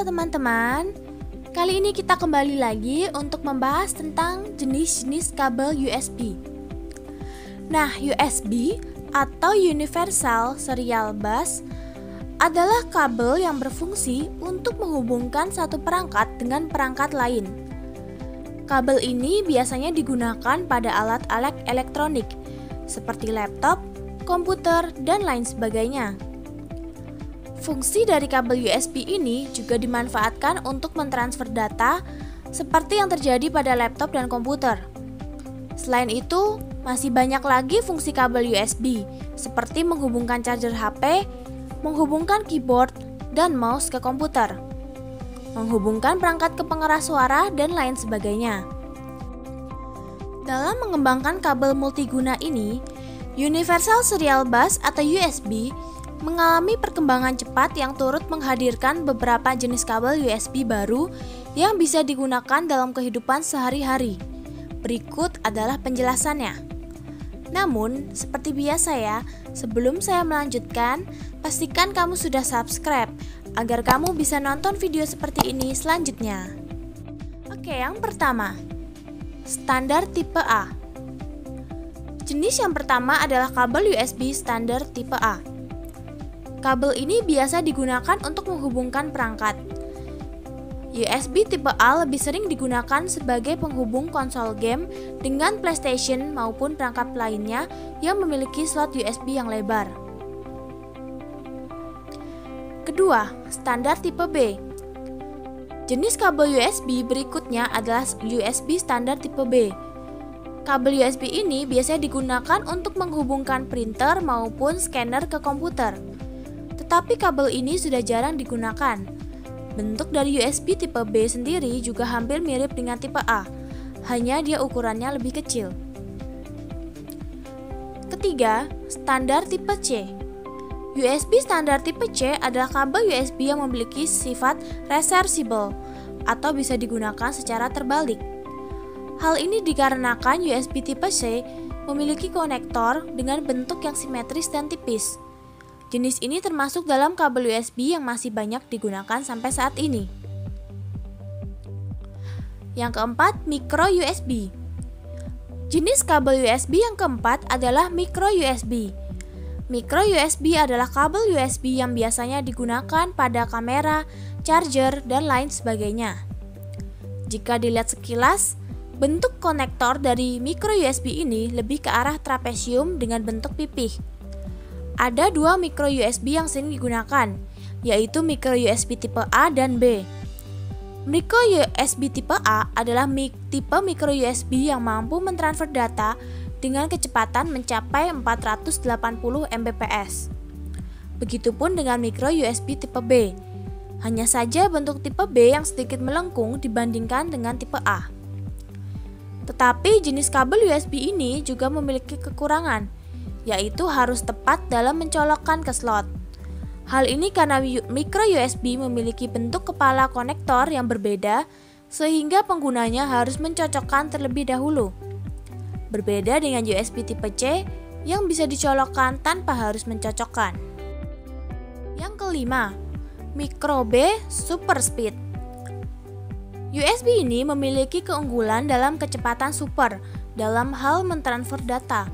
Halo teman-teman, kali ini kita kembali lagi untuk membahas tentang jenis-jenis kabel USB. Nah, USB atau Universal Serial Bus adalah kabel yang berfungsi untuk menghubungkan satu perangkat dengan perangkat lain. Kabel ini biasanya digunakan pada alat-alat elektronik seperti laptop, komputer, dan lain sebagainya. Fungsi dari kabel USB ini juga dimanfaatkan untuk mentransfer data seperti yang terjadi pada laptop dan komputer. Selain itu, masih banyak lagi fungsi kabel USB seperti menghubungkan charger HP, menghubungkan keyboard dan mouse ke komputer, menghubungkan perangkat ke pengeras suara dan lain sebagainya. Dalam mengembangkan kabel multiguna ini, Universal Serial Bus atau USB mengalami perkembangan cepat yang turut menghadirkan beberapa jenis kabel USB baru yang bisa digunakan dalam kehidupan sehari-hari. Berikut adalah penjelasannya. Namun, seperti biasa ya, sebelum saya melanjutkan, pastikan kamu sudah subscribe agar kamu bisa nonton video seperti ini selanjutnya. Oke, yang pertama, standar tipe A. Jenis yang pertama adalah kabel USB standar tipe A. Kabel ini biasa digunakan untuk menghubungkan perangkat. USB tipe A lebih sering digunakan sebagai penghubung konsol game dengan PlayStation maupun perangkat lainnya yang memiliki slot USB yang lebar. Kedua, standar tipe B. Jenis kabel USB berikutnya adalah USB standar tipe B. Kabel USB ini biasanya digunakan untuk menghubungkan printer maupun scanner ke komputer. Tetapi kabel ini sudah jarang digunakan. Bentuk dari USB tipe B sendiri juga hampir mirip dengan tipe A, hanya dia ukurannya lebih kecil. Ketiga, standar tipe C. USB standar tipe C adalah kabel USB yang memiliki sifat reversible atau bisa digunakan secara terbalik. Hal ini dikarenakan USB tipe C memiliki konektor dengan bentuk yang simetris dan tipis. Jenis ini termasuk dalam kabel USB yang masih banyak digunakan sampai saat ini. Yang keempat, micro USB. Jenis kabel USB yang keempat adalah micro USB. Micro USB adalah kabel USB yang biasanya digunakan pada kamera, charger, dan lain sebagainya. Jika dilihat sekilas, bentuk konektor dari micro USB ini lebih ke arah trapesium dengan bentuk pipih. Ada dua micro USB yang sering digunakan, yaitu micro USB tipe A dan B. Micro USB tipe A adalah tipe micro USB yang mampu mentransfer data dengan kecepatan mencapai 480 Mbps. Begitupun dengan micro USB tipe B. Hanya saja bentuk tipe B yang sedikit melengkung dibandingkan dengan tipe A. Tetapi jenis kabel USB ini juga memiliki kekurangan, yaitu harus tepat dalam mencolokkan ke slot. Hal ini karena micro USB memiliki bentuk kepala konektor yang berbeda, sehingga penggunanya harus mencocokkan terlebih dahulu. Berbeda dengan USB tipe C yang bisa dicolokkan tanpa harus mencocokkan. Yang kelima, micro B super speed. USB ini memiliki keunggulan dalam kecepatan super dalam hal mentransfer data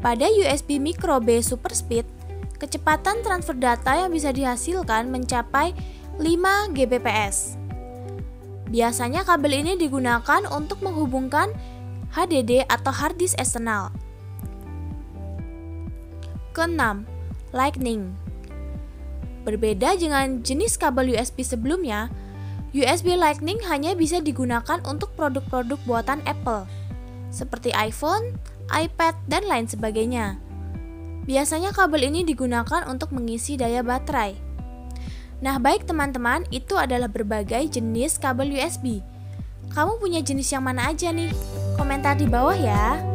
pada USB Micro B Super Speed, kecepatan transfer data yang bisa dihasilkan mencapai 5 Gbps. Biasanya kabel ini digunakan untuk menghubungkan HDD atau hard disk eksternal. Keenam, Lightning. Berbeda dengan jenis kabel USB sebelumnya, USB Lightning hanya bisa digunakan untuk produk-produk buatan Apple, seperti iPhone, iPad, dan lain sebagainya. Biasanya kabel ini digunakan untuk mengisi daya baterai. Nah, baik teman-teman, itu adalah berbagai jenis kabel USB. Kamu punya jenis yang mana aja nih? Komentar di bawah ya.